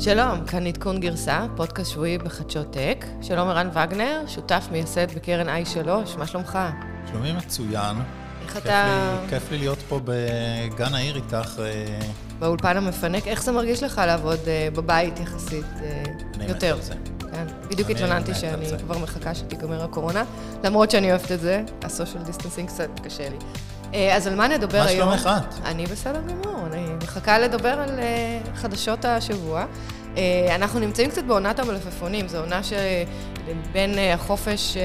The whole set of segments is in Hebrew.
שלום, כאן עדכון גרסה, פודקאסט שבועי בחדשות tech. שלום ערן וגנר, שותף מייסד בקרן i3, מה שלומך? שלומי מצוין. איך אתה... לי, כיף לי להיות פה בגן העיר איתך. אה, באולפן המפנק, איך זה מרגיש לך לעבוד אה, בבית יחסית אה, אני מת יותר? על זה. כן, בדיוק התלוננתי שאני. כבר מחכה שתיגמר הקורונה, למרות שאני אוהבת את זה, ה social distancing קצת קשה לי. אז על מה נדבר מה היום? שלומך את? אני בסדר גמור, אני מחכה לדבר על חדשות השבוע. אה, אנחנו נמצאים קצת בעונת המלפפונים, זו עונה שבין אה, החופש אה,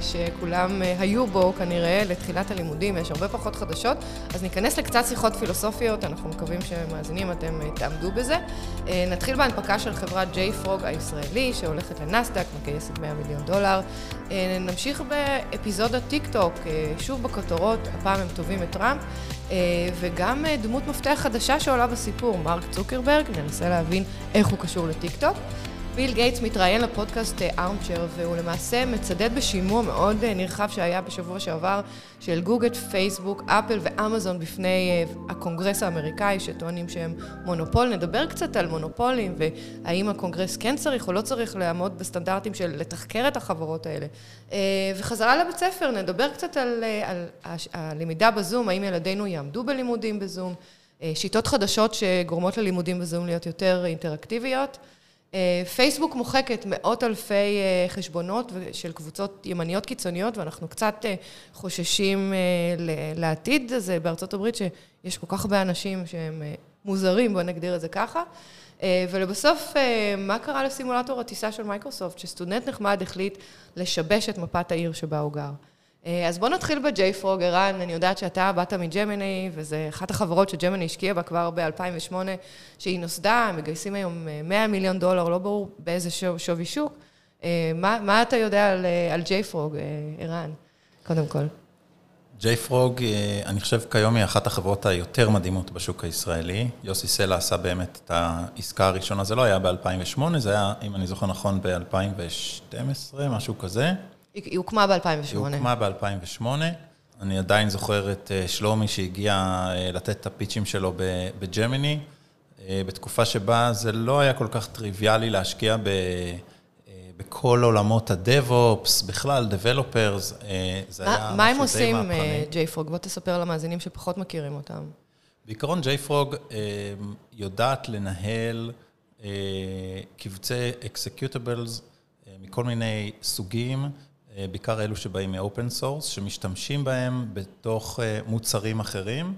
שכולם היו בו כנראה לתחילת הלימודים, יש הרבה פחות חדשות, אז ניכנס לקצת שיחות פילוסופיות, אנחנו מקווים שמאזינים אתם תעמדו בזה. נתחיל בהנפקה של חברת JFrog הישראלי, שהולכת לנסדק, מגייסת 100 מיליון דולר. נמשיך באפיזודת טיק טוק, אה, שוב בכותרות, הפעם הם תובעים את טראמפ. אה, וגם אה, דמות מפתח חדשה שעולה בסיפור, מרק צוקרברג, ננסה להבין איך הוא קשור לטיקטוק. ביל גייטס מתראיין לפודקאסט Armchair, והוא למעשה מצדד בשימוע מאוד אה, נרחב שהיה בשבוע שעבר של גוגל, פייסבוק, אפל ואמזון בפני אה, הקונגרס האמריקאי, שטוענים שהם מונופול. נדבר קצת על מונופולים, והאם הקונגרס כן צריך או לא צריך לעמוד בסטנדרטים של לתחקר את החברות האלה. אה, וחזרה לבית ספר, נדבר קצת על, אה, על הלמידה בזום, האם ילדינו יעמדו בלימודים בזום, אה, שיטות חדשות שגורמות ללימודים בזום להיות יותר אינטראקטיביות. אה, פייסבוק מוחקת מאות אלפי אה, חשבונות של קבוצות ימניות קיצוניות, ואנחנו קצת אה, חוששים לעתיד הזה בארצות הברית, שיש כל כך הרבה אנשים שהם מוזרים, בואו נגדיר את זה ככה. ולבסוף, מה קרה לסימולטור הטיסה של מייקרוסופט, שסטודנט נחמד החליט לשבש את מפת העיר שבה הוא גר. אה, אז בואו נתחיל JFrog, ערן, אני יודעת שאתה באת מג'מיני, וזה אחת החברות שג'מיני השקיעה בה כבר ב-2008, שהיא נוסדה, מגייסים היום אה, 100 מיליון דולר, לא ברור באיזה שו- שווי שוק. אה, מה, מה אתה יודע על, אה, על אה, ערן, קודם כל? אה, אני חושב כיום היא אחת החברות היותר מדהימות בשוק הישראלי. יוסי סלע עשה באמת את העסקה הראשונה, זה לא היה ב-2008, זה היה, אם אני זוכר נכון, ב-2012, משהו כזה. היא, היא הוקמה ב-2008. היא הוקמה ב-2008. אני עדיין זוכר את אה, שלומי שהגיע אה, לתת את הפיצ'ים שלו ב- בג'מיני, אה, בתקופה שבה זה לא היה כל כך טריוויאלי להשקיע ב... בכל עולמות ה-DevOps, בכלל, Developers, זה היה מה, מה הם משהו די עושים, מהפכני. אה, ג'יי פרוג? בוא תספר למאזינים שפחות מכירים אותם. בעיקרון JFrog יודעת לנהל קבצי executables מכל מיני סוגים, בעיקר אלו שבאים מ-open source, שמשתמשים בהם בתוך אה, מוצרים אחרים.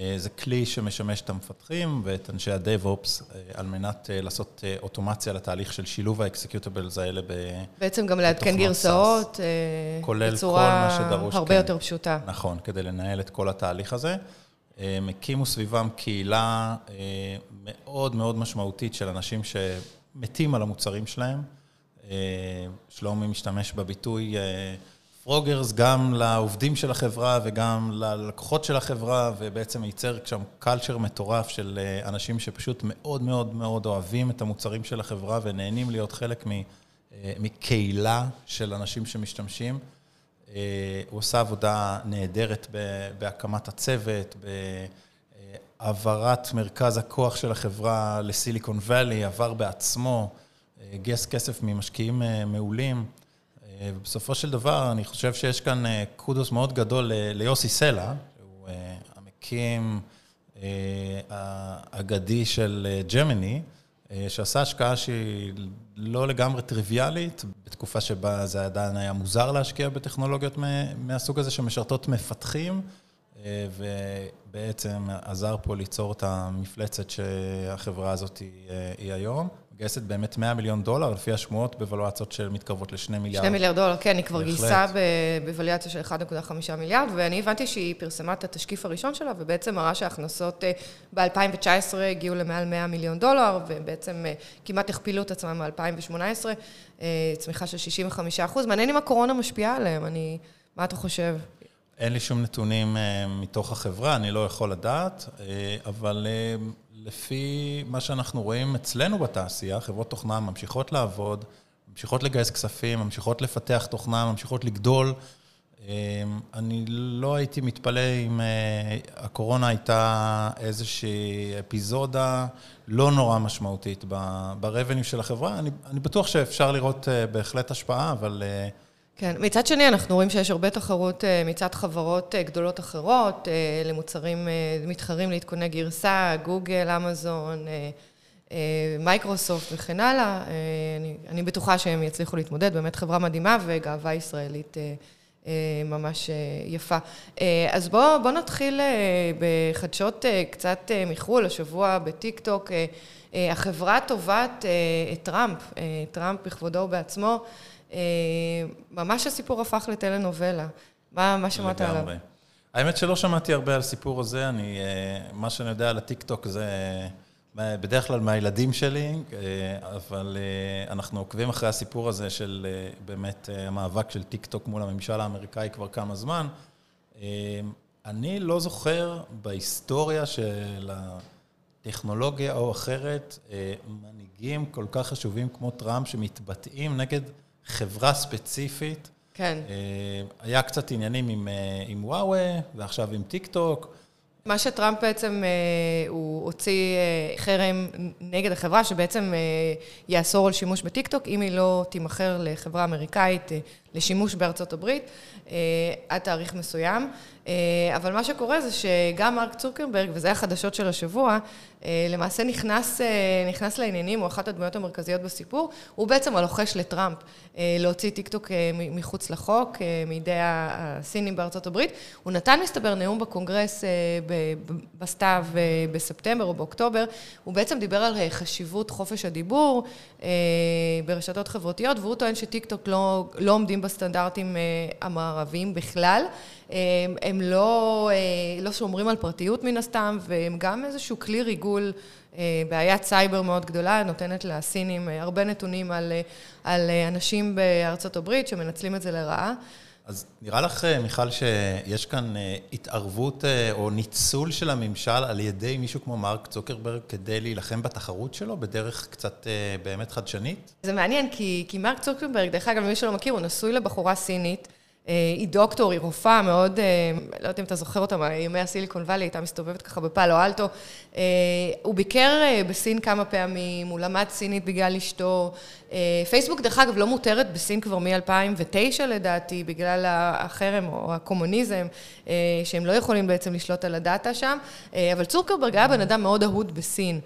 אה, זה כלי שמשמש את המפתחים ואת אנשי ה-DevOps אה, על מנת אה, לעשות אה, אוטומציה לתהליך של שילוב ה-executables האלה ב... בעצם גם לעדכן גרסאות אה, בצורה הרבה כן. יותר פשוטה. נכון, כדי לנהל את כל התהליך הזה. הם הקימו סביבם קהילה אה, מאוד מאוד משמעותית של אנשים שמתים על המוצרים שלהם. אה, שלומי משתמש בביטוי froggers גם לעובדים של החברה וגם ללקוחות של החברה, ובעצם ייצר שם culture מטורף של אה, אנשים שפשוט מאוד מאוד מאוד אוהבים את המוצרים של החברה ונהנים להיות חלק אה, מקהילה של אנשים שמשתמשים. אה, הוא עושה עבודה נהדרת בהקמת הצוות, בהעברת מרכז הכוח של החברה לסיליקון וואלי, עבר בעצמו, אה, גייס כסף ממשקיעים אה, מעולים. אה, ובסופו של דבר, אני חושב שיש כאן אה, קודוס מאוד גדול ליוסי סלע, שהוא המקים האגדי של ג'מיני, שעשה השקעה שהיא לא לגמרי טריוויאלית, בתקופה שבה זה עדיין היה מוזר להשקיע בטכנולוגיות מה- מהסוג הזה שמשרתות מפתחים, ובעצם עזר פה ליצור את המפלצת שהחברה הזאת היא היום. מגייסת באמת 100 מיליון דולר, לפי השמועות, בוולואציות שמתקרבות ל-2 מיליארד. שני מיליארד דולר, כן, היא כבר. גייסה ב- בווליאציה של 1.5 מיליארד, ואני הבנתי שהיא פרסמה את התשקיף הראשון שלה, ובעצם מראה שההכנסות אה, ב-2019 הגיעו למעל 100 מיליון דולר, ובעצם אה, כמעט הכפילו את עצמם מ-2018, צמיחה של 65 אחוז. מעניין אם הקורונה משפיעה עליהם, אני... מה אתה חושב? אין לי שום נתונים אה, מתוך החברה, אני לא יכול לדעת, אה, אבל אה, לפי מה שאנחנו רואים אצלנו בתעשייה, חברות תוכנה ממשיכות לעבוד, ממשיכות לגייס כספים, ממשיכות לפתח תוכנה, ממשיכות לגדול. אני לא הייתי מתפלא אם הקורונה הייתה איזושהי אפיזודה לא נורא משמעותית ב-revenue של החברה. אני, אני בטוח שאפשר לראות בהחלט השפעה, אבל... כן, מצד שני אנחנו רואים שיש הרבה תחרות מצד חברות גדולות אחרות, למוצרים מתחרים לעדכוני גרסה, גוגל, אמזון, מייקרוסופט וכן הלאה. אני, אני בטוחה שהם יצליחו להתמודד, באמת חברה מדהימה וגאווה ישראלית ממש יפה. אז בואו בוא נתחיל בחדשות קצת מחו"ל, השבוע בטיק טוק. החברה תובעת את טראמפ, טראמפ בכבודו ובעצמו. ממש הסיפור הפך לטלנובלה. מה, מה שמעת עליו? האמת שלא שמעתי הרבה על הסיפור הזה, אני, מה שאני יודע על הטיק-טוק זה בדרך כלל מהילדים שלי, אבל אנחנו עוקבים אחרי הסיפור הזה של באמת המאבק של טיק-טוק מול הממשל האמריקאי כבר כמה זמן. אני לא זוכר בהיסטוריה של הטכנולוגיה או אחרת, מנהיגים כל כך חשובים כמו טראמפ שמתבטאים נגד חברה ספציפית. כן. היה קצת עניינים עם, עם וואווי, ועכשיו עם טיק טוק. מה שטראמפ בעצם, הוא הוציא חרם נגד החברה, שבעצם יאסור על שימוש בטיק טוק, אם היא לא תימכר לחברה אמריקאית לשימוש בארצות הברית, עד תאריך מסוים. אבל מה שקורה זה שגם מרק צוקרברג, וזה החדשות של השבוע, למעשה נכנס, נכנס לעניינים, הוא אחת הדמויות המרכזיות בסיפור, הוא בעצם הלוחש לטראמפ להוציא טיק טוק מחוץ לחוק, מידי הסינים בארצות הברית. הוא נתן, מסתבר, נאום בקונגרס בסתיו בספטמבר או באוקטובר, הוא בעצם דיבר על חשיבות חופש הדיבור ברשתות חברתיות, והוא טוען שטיק טוק לא, לא עומדים בסטנדרטים המערביים בכלל. הם לא, לא שומרים על פרטיות מן הסתם, והם גם איזשהו כלי ריגול, בעיית סייבר מאוד גדולה, נותנת לסינים הרבה נתונים על, על אנשים בארצות הברית שמנצלים את זה לרעה. אז נראה לך, מיכל, שיש כאן התערבות או ניצול של הממשל על ידי מישהו כמו מרק צוקרברג כדי להילחם בתחרות שלו בדרך קצת באמת חדשנית? זה מעניין, כי, כי מרק צוקרברג, דרך אגב, מי שלא מכיר, הוא נשוי לבחורה סינית. היא דוקטור, היא רופאה מאוד, לא יודעת אם אתה זוכר אותה, מימי הסיליקון וואלי, הייתה מסתובבת ככה בפאלו אלטו. הוא ביקר בסין כמה פעמים, הוא למד סינית בגלל אשתו. פייסבוק, דרך אגב, לא מותרת בסין כבר מ-2009 לדעתי, בגלל החרם או הקומוניזם, שהם לא יכולים בעצם לשלוט על הדאטה שם. אבל צוקרברג היה בן אדם מאוד אהוד בסין.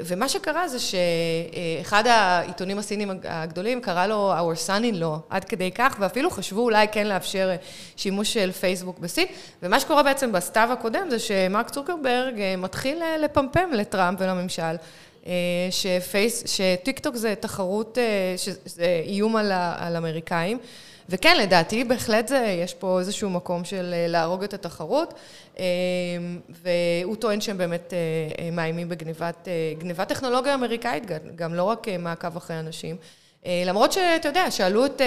ומה שקרה זה שאחד העיתונים הסינים הגדולים קרא לו our son in law, עד כדי כך, ואפילו חשבו אולי כן לאפשר שימוש של פייסבוק בסין. ומה שקורה בעצם בסתיו הקודם זה שמרק צוקרברג מתחיל לפמפם לטראמפ ולממשל, שפייס, שטיק זה תחרות, שזה איום על אמריקאים. וכן, לדעתי, בהחלט זה, יש פה איזשהו מקום של להרוג את התחרות, והוא טוען שהם באמת מאיימים בגניבת טכנולוגיה אמריקאית, גם לא רק מעקב אחרי אנשים. למרות שאתה יודע, שאלו את,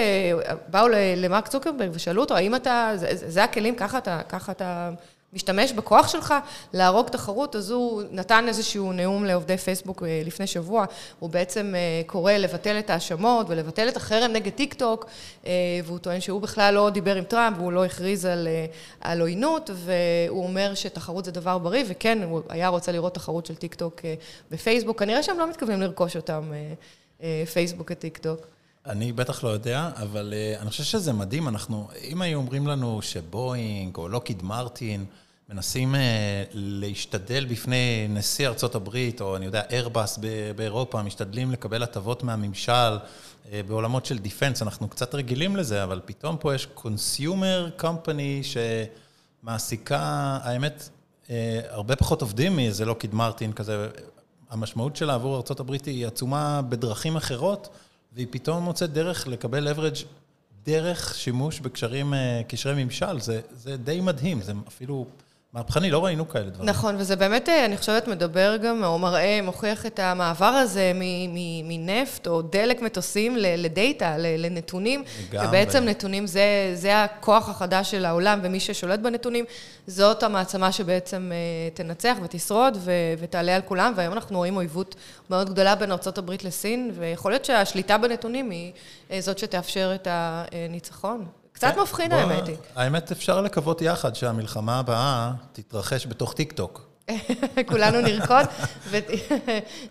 באו למרק צוקרברג ושאלו אותו, האם אתה, זה הכלים, ככה אתה, ככה אתה משתמש בכוח שלך להרוג תחרות, אז הוא נתן איזשהו נאום לעובדי פייסבוק לפני שבוע, הוא בעצם קורא לבטל את ההאשמות ולבטל את החרם נגד טיק טוק, והוא טוען שהוא בכלל לא דיבר עם טראמפ, והוא לא הכריז על, על עוינות, והוא אומר שתחרות זה דבר בריא, וכן, הוא היה רוצה לראות תחרות של טיק טוק בפייסבוק, כנראה שהם לא מתכוונים לרכוש אותם, פייסבוק וטיק טוק. אני בטח לא יודע, אבל אני חושב שזה מדהים, אנחנו, אם היו אומרים לנו שבואינג או לוקהיד מרטין, מנסים להשתדל בפני נשיא ארצות הברית, או אני יודע, איירבאס באירופה, משתדלים לקבל הטבות מהממשל בעולמות של defense, אנחנו קצת רגילים לזה, אבל פתאום פה יש consumer company שמעסיקה, האמת, הרבה פחות עובדים מאיזה לוקיד מרטין כזה, המשמעות שלה עבור ארצות הברית היא עצומה בדרכים אחרות, והיא פתאום מוצאת דרך לקבל leverage דרך שימוש בקשרים, קשרי ממשל, זה, זה די מדהים, זה אפילו מהפכני, לא ראינו כאלה דברים. נכון, וזה באמת, אני חושבת, מדבר גם, או מראה, מוכיח את המעבר הזה מנפט או דלק מטוסים לדאטה, לנתונים. לגמרי. ובעצם נתונים זה, זה הכוח החדש של העולם, ומי ששולט בנתונים, זאת המעצמה שבעצם תנצח ותשרוד ותעלה על כולם, והיום אנחנו רואים אויבות מאוד גדולה בין ארה"ב לסין, ויכול להיות שהשליטה בנתונים היא זאת שתאפשר את הניצחון. קצת מפחיד בוא- האמת היא. האמת, אפשר לקוות יחד שהמלחמה הבאה תתרחש בתוך טיקטוק. כולנו נרקוד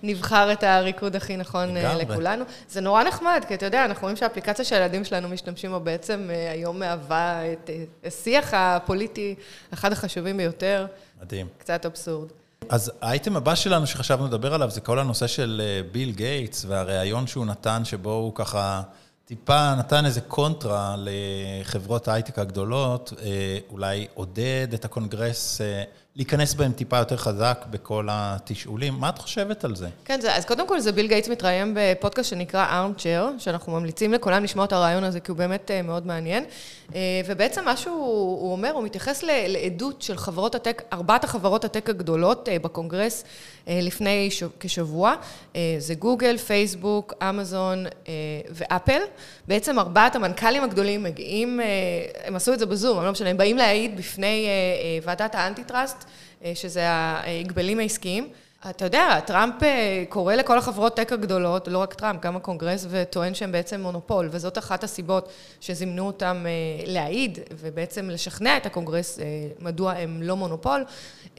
ונבחר את הריקוד הכי נכון אה. לכולנו. זה נורא נחמד, כי אתה יודע, אנחנו רואים שהאפליקציה שהילדים שלנו משתמשים בה בעצם אה, היום מהווה את אה, השיח הפוליטי, אחד החשובים ביותר, מדהים. קצת אבסורד. אז האייטם הבא שלנו שחשבנו לדבר עליו זה כל הנושא של ביל גייטס והריאיון שהוא נתן, שבו הוא ככה טיפה נתן איזה קונטרה לחברות ההייטק הגדולות, אה, אולי עודד את הקונגרס אה, להיכנס בהם טיפה יותר חזק בכל התשאולים. מה את חושבת על זה? כן, זה, אז קודם כל זה ביל גייטס מתראיין בפודקאסט שנקרא Armchair, שאנחנו ממליצים לכולם לשמוע את הריאיון הזה, כי הוא באמת אה, מאוד מעניין. אה, ובעצם מה שהוא הוא אומר, הוא מתייחס לעדות של חברות הטק, ארבעת החברות הטק הגדולות אה, בקונגרס לפני כשבוע. זה גוגל, פייסבוק, אמזון ואפל. בעצם ארבעת המנכ"לים הגדולים מגיעים, הם עשו את זה בזום, אבל לא משנה, הם באים להעיד בפני ועדת ה antitrust, שזה ההגבלים העסקיים. אתה יודע, טראמפ אה, קורא לכל החברות טק הגדולות, לא רק טראמפ, גם הקונגרס, וטוען שהם בעצם מונופול, וזאת אחת הסיבות שזימנו אותם אה, להעיד, ובעצם לשכנע את הקונגרס אה, מדוע הם לא מונופול,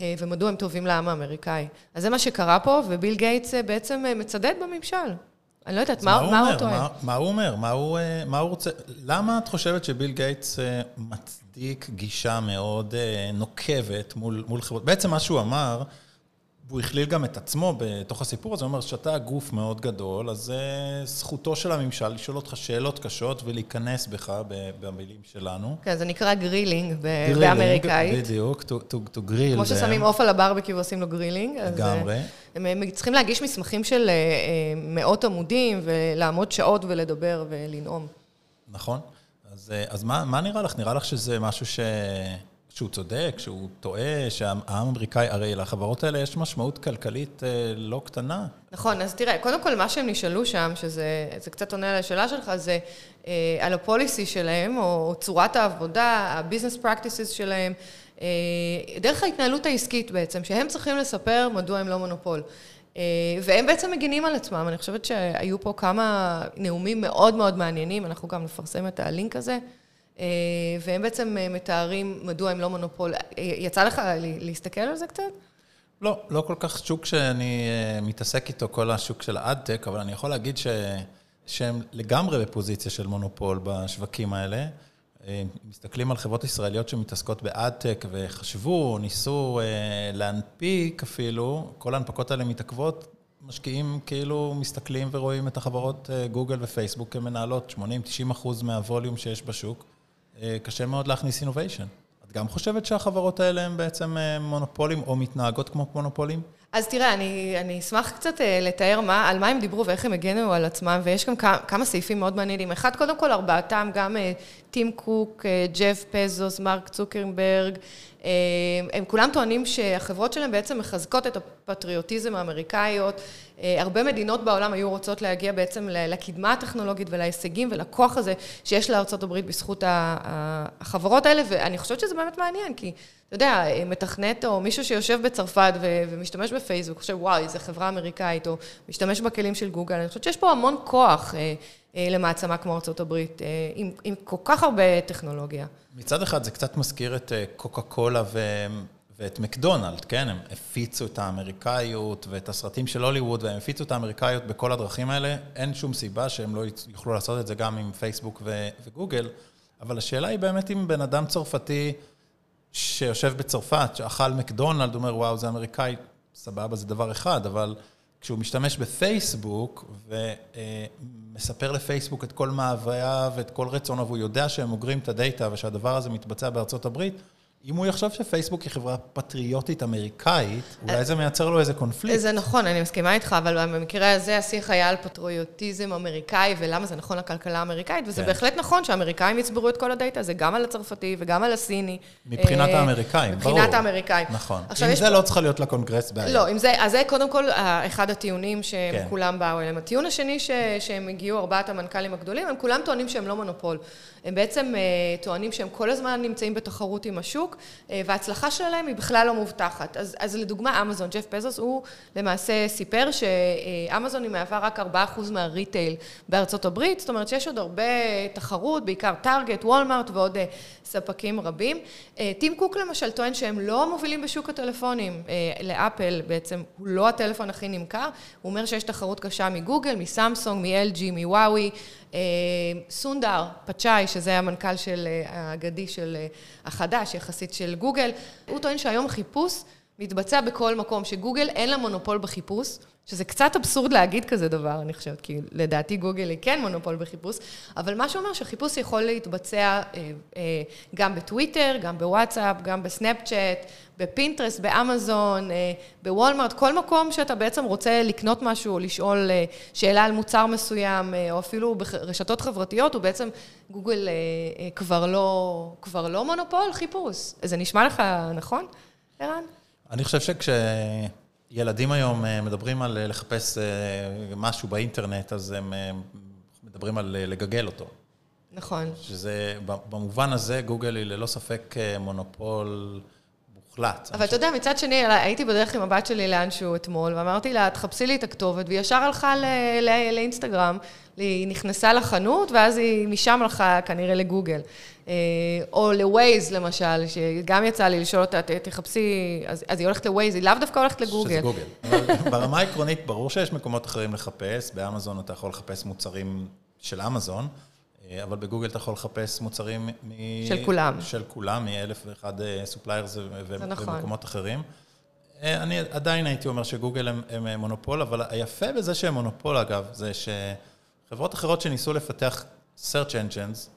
אה, ומדוע הם טובים לעם האמריקאי. אז זה מה שקרה פה, וביל גייטס אה, בעצם אה, מצדד בממשל. אני לא יודעת, מה, מה הוא אומר? טוען? מה, מה הוא אומר? מה הוא, אה, מה הוא רוצה? למה את חושבת שביל גייטס אה, מצדיק גישה מאוד אה, נוקבת מול, מול חברות? בעצם מה שהוא אמר, והוא הכליל גם את עצמו בתוך הסיפור הזה, הוא אומר שאתה גוף מאוד גדול, אז אה, זכותו של הממשל לשאול אותך שאלות קשות ולהיכנס בך, במילים שלנו. כן, זה נקרא grilling באמריקאית. בדיוק, to, to, to grill כמו. ששמים עוף על הברבקיו ועושים לו grilling. אז, לגמרי. אה, הם, צריכים להגיש מסמכים של אה, אה, מאות עמודים, ולעמוד שעות ולדבר ולנאום. נכון. אז, אה, אז מה, מה נראה לך? נראה לך שזה משהו ש... שהוא צודק, שהוא טועה, שהעם האמריקאי, הרי לחברות האלה יש משמעות כלכלית אה, לא קטנה. נכון, אז תראה, קודם כל מה שהם נשאלו שם, שזה זה קצת עונה על השאלה שלך, זה אה, על הפוליסי שלהם, או צורת העבודה, ה-business practices שלהם, אה, דרך ההתנהלות העסקית בעצם, שהם צריכים לספר מדוע הם לא מונופול. אה, והם בעצם מגינים על עצמם. אני חושבת שהיו פה כמה נאומים מאוד מאוד מעניינים, אנחנו גם נפרסם את הלינק הזה. אה, והם בעצם אה, מתארים מדוע הם לא מונופול. יצא לך לה- להסתכל על זה קצת? לא, לא כל כך שוק שאני מתעסק איתו, כל השוק של האדטק, אבל אני יכול להגיד ש... שהם לגמרי בפוזיציה של מונופול בשווקים האלה. מסתכלים על חברות ישראליות שמתעסקות באדטק וחשבו, ניסו אה, להנפיק אפילו, כל ההנפקות האלה מתעכבות, משקיעים כאילו מסתכלים ורואים את החברות גוגל ופייסבוק כמנהלות 80-90 אחוז מהווליום שיש בשוק. אה, קשה מאוד להכניס אינוביישן. את גם חושבת שהחברות האלה הן בעצם אה, מונופולים או מתנהגות כמו מונופולים? אז תראה, אני, אני אשמח קצת אה, לתאר מה, על מה הם דיברו ואיך הם הגנו על עצמם, ויש גם כמה, כמה סעיפים מאוד מעניינים. אחד, קודם כל, ארבעתם, גם אה, טים קוק, אה, ג'ף פזוס, מרק צוקרברג, אה, הם כולם טוענים שהחברות שלהם בעצם מחזקות את הפטריוטיזם האמריקאיות. אה, הרבה מדינות בעולם היו רוצות להגיע בעצם לקדמה הטכנולוגית ולהישגים ולכוח הזה שיש לארצות הברית בזכות החברות האלה, ואני חושבת שזה באמת מעניין, כי אתה יודע, מתכנת או מישהו שיושב בצרפת ומשתמש בפייסבוק, חושב, וואי, איזה חברה אמריקאית, או משתמש בכלים של גוגל, אני חושבת שיש פה המון כוח אה, אה, למעצמה כמו אה, עם, עם כל כך הרבה טכנולוגיה. מצד אחד זה קצת מזכיר את אה, קוקה קולה. ואת מקדונלד, כן? הם הפיצו את האמריקאיות ואת הסרטים של הוליווד, והם הפיצו את האמריקאיות בכל הדרכים האלה. אין שום סיבה שהם לא יוכלו לעשות את זה גם עם פייסבוק ו... וגוגל, אבל השאלה היא באמת אם בן אדם צרפתי שיושב בצרפת, שאכל מקדונלד, אומר, וואו, זה אמריקאי, סבבה, זה דבר אחד, אבל כשהוא משתמש בפייסבוק ומספר לפייסבוק את כל מאווייו ואת כל רצונו, והוא יודע שהם אוגרים את הדאטה ושהדבר הזה מתבצע בארצות הברית, אם הוא יחשוב שפייסבוק היא חברה פטריוטית אמריקאית, אולי זה מייצר לו איזה קונפליקט. זה נכון, אני מסכימה איתך, אבל במקרה הזה השיח היה על פטריוטיזם אמריקאי, ולמה זה נכון לכלכלה האמריקאית, וזה כן. בהחלט נכון שהאמריקאים יצברו את כל הדאטה הזה, גם על הצרפתי וגם על הסיני. מבחינת אה, האמריקאים, ברור. מבחינת האמריקאים. נכון. עם זה פה- לא צריכה להיות לקונגרס בעיה. לא, עם זה, אז זה קודם כל אה, אחד הטיעונים שהם כן. באו אליהם. הטיעון השני ש, שהם הגיעו, ארבעת המנכ"לים הגדולים, הם כולם טוענים שהם לא מונופול. הם בעצם אה, טוענים שהם כל הזמן נמצאים בתחרות עם השוק, פייסבוק, וההצלחה שלהם היא בכלל לא מובטחת. אז, אז לדוגמה, אמזון, ג'ף פזוס, הוא למעשה סיפר שאמזון היא מהווה רק 4% מהריטייל בארצות הברית, זאת אומרת שיש עוד הרבה תחרות, בעיקר טארגט, וולמארט ועוד ספקים רבים. טים קוק למשל טוען שהם לא מובילים בשוק הטלפונים. לאפל בעצם הוא לא הטלפון הכי נמכר, הוא אומר שיש תחרות קשה מגוגל, מסמסונג, מ-LG, מוואוי. סונדר פצ'אי, שזה המנכ"ל של האגדי של החדש, יחסית של גוגל, הוא טוען שהיום חיפוש מתבצע בכל מקום, שגוגל אין לה מונופול בחיפוש, שזה קצת אבסורד להגיד כזה דבר, אני חושבת, כי לדעתי גוגל היא כן מונופול בחיפוש, אבל מה שאומר שחיפוש יכול להתבצע אה, אה, גם בטוויטר, גם בוואטסאפ, גם בסנאפצ'אט, בפינטרסט, באמזון, אה, בוולמארט, כל מקום שאתה בעצם רוצה לקנות משהו או לשאול אה, שאלה על מוצר מסוים, אה, או אפילו ברשתות חברתיות, הוא בעצם, גוגל אה, אה, כבר, לא, כבר לא מונופול חיפוש. זה נשמע לך נכון, ערן? אני חושב שכשילדים היום אה, מדברים על אה, לחפש אה, משהו באינטרנט, אז הם מדברים על לגגל אותו. נכון. שזה, במובן הזה, גוגל היא ללא ספק מונופול מוחלט. אבל אתה יודע, מצד שני, הייתי בדרך עם הבת שלי לאנשהו אתמול, ואמרתי לה, תחפשי לי את הכתובת, והיא ישר הלכה לאינסטגרם. היא נכנסה לחנות, ואז היא משם הלכה כנראה לגוגל. אה, או לווייז למשל, שגם יצא לי לשאול אותה, תחפשי, אז, אז היא הולכת לווייז, היא לאו דווקא הולכת לגוגל. שזה גוגל. ברמה העקרונית, ברור שיש מקומות אחרים לחפש, באמזון אתה יכול לחפש מוצרים של אמזון, אה, אבל בגוגל אתה יכול לחפש מוצרים מ... של כולם. של כולם, מאלף ואחד suppliers ו... נכון. ומקומות אחרים. אה, אני עדיין הייתי אומר שגוגל הם, הם מונופול, אבל היפה בזה שהם מונופול, אגב, זה שחברות אחרות שניסו לפתח search engines,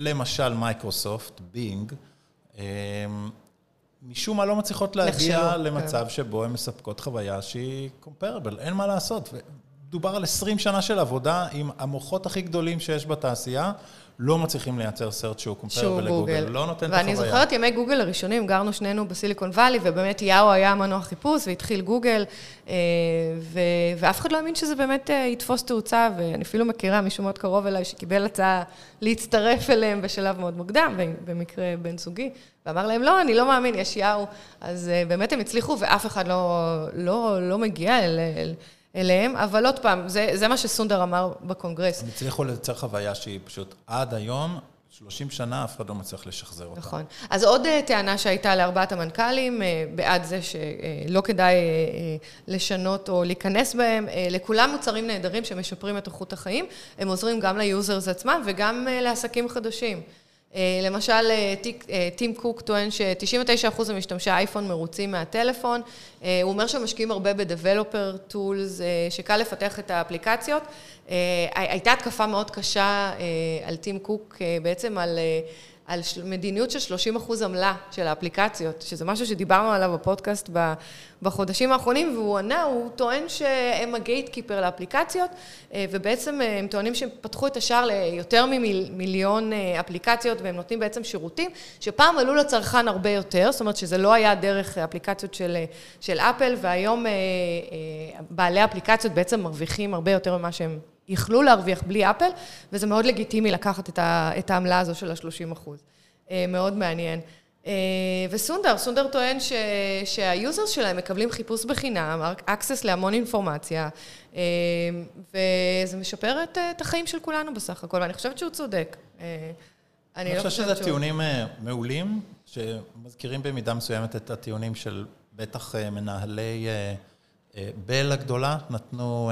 למשל מייקרוסופט, בינג, משום מה לא מצליחות להגיע נכשלו, למצב כן. שבו הן מספקות חוויה שהיא קומפרבל, אין מה לעשות. דובר על 20 שנה של עבודה עם המוחות הכי גדולים שיש בתעשייה, לא מצליחים לייצר סרט שהוא קומפרבל לגוגל, לא נותן את החוויה. ואני זוכרת ימי גוגל הראשונים, גרנו שנינו בסיליקון וואלי, ובאמת יאו היה מנוע חיפוש, והתחיל גוגל, אה, ו... ואף אחד לא האמין שזה באמת אה, יתפוס תאוצה, ואני אפילו מכירה מישהו מאוד קרוב אליי, שקיבל הצעה להצטרף אליהם בשלב מאוד מוקדם, במקרה בן זוגי, ואמר להם, לא, אני לא מאמין, יש יאו. אז אה, באמת הם הצליחו, ואף אחד לא, לא, לא מגיע אל... אל אליהם, אבל עוד פעם, זה, זה מה שסונדר אמר בקונגרס. הם הצליחו לייצר חוויה שהיא פשוט עד היום, 30 שנה, אף אחד לא מצליח לשחזר אותה. נכון. אז עוד אה, טענה שהייתה לארבעת המנכ"לים, אה, בעד זה שלא כדאי אה, לשנות או להיכנס בהם, לכולם מוצרים נהדרים שמשפרים את איכות החיים, הם עוזרים גם ל users עצמם וגם לעסקים חדשים. אה, למשל, אה, טים קוק טוען ש-99% ממשתמשי האייפון מרוצים מהטלפון. אה, הוא אומר שמשקיעים הרבה ב-Developer Tools, שקל לפתח את האפליקציות. הייתה התקפה מאוד קשה על טים קוק, בעצם על... על מדיניות של 30 אחוז עמלה של האפליקציות, שזה משהו שדיברנו עליו בפודקאסט בחודשים האחרונים, והוא ענה, הוא טוען שהם ה gatekeeper לאפליקציות, אה, ובעצם אה, הם טוענים שהם פתחו את השער ליותר ממיליון אה, אפליקציות, והם נותנים בעצם שירותים, שפעם עלו לצרכן הרבה יותר, זאת אומרת שזה לא היה דרך אפליקציות של, של אפל, והיום בעלי אפליקציות בעצם מרוויחים הרבה יותר ממה שהם יכלו להרוויח בלי אפל, וזה מאוד לגיטימי לקחת את העמלה הזו של ה-30 אחוז. אה, מאוד מעניין. אה, וסונדר, סונדר טוען ש, שהיוזרס שלהם מקבלים חיפוש בחינם, access להמון אינפורמציה, אה, וזה משפר את, את החיים של כולנו בסך הכל, ואני חושבת שהוא צודק. אני, אני לא חושבת שזה טיעונים מעולים, שמזכירים במידה מסוימת את הטיעונים של בטח מנהלי בל הגדולה, נתנו...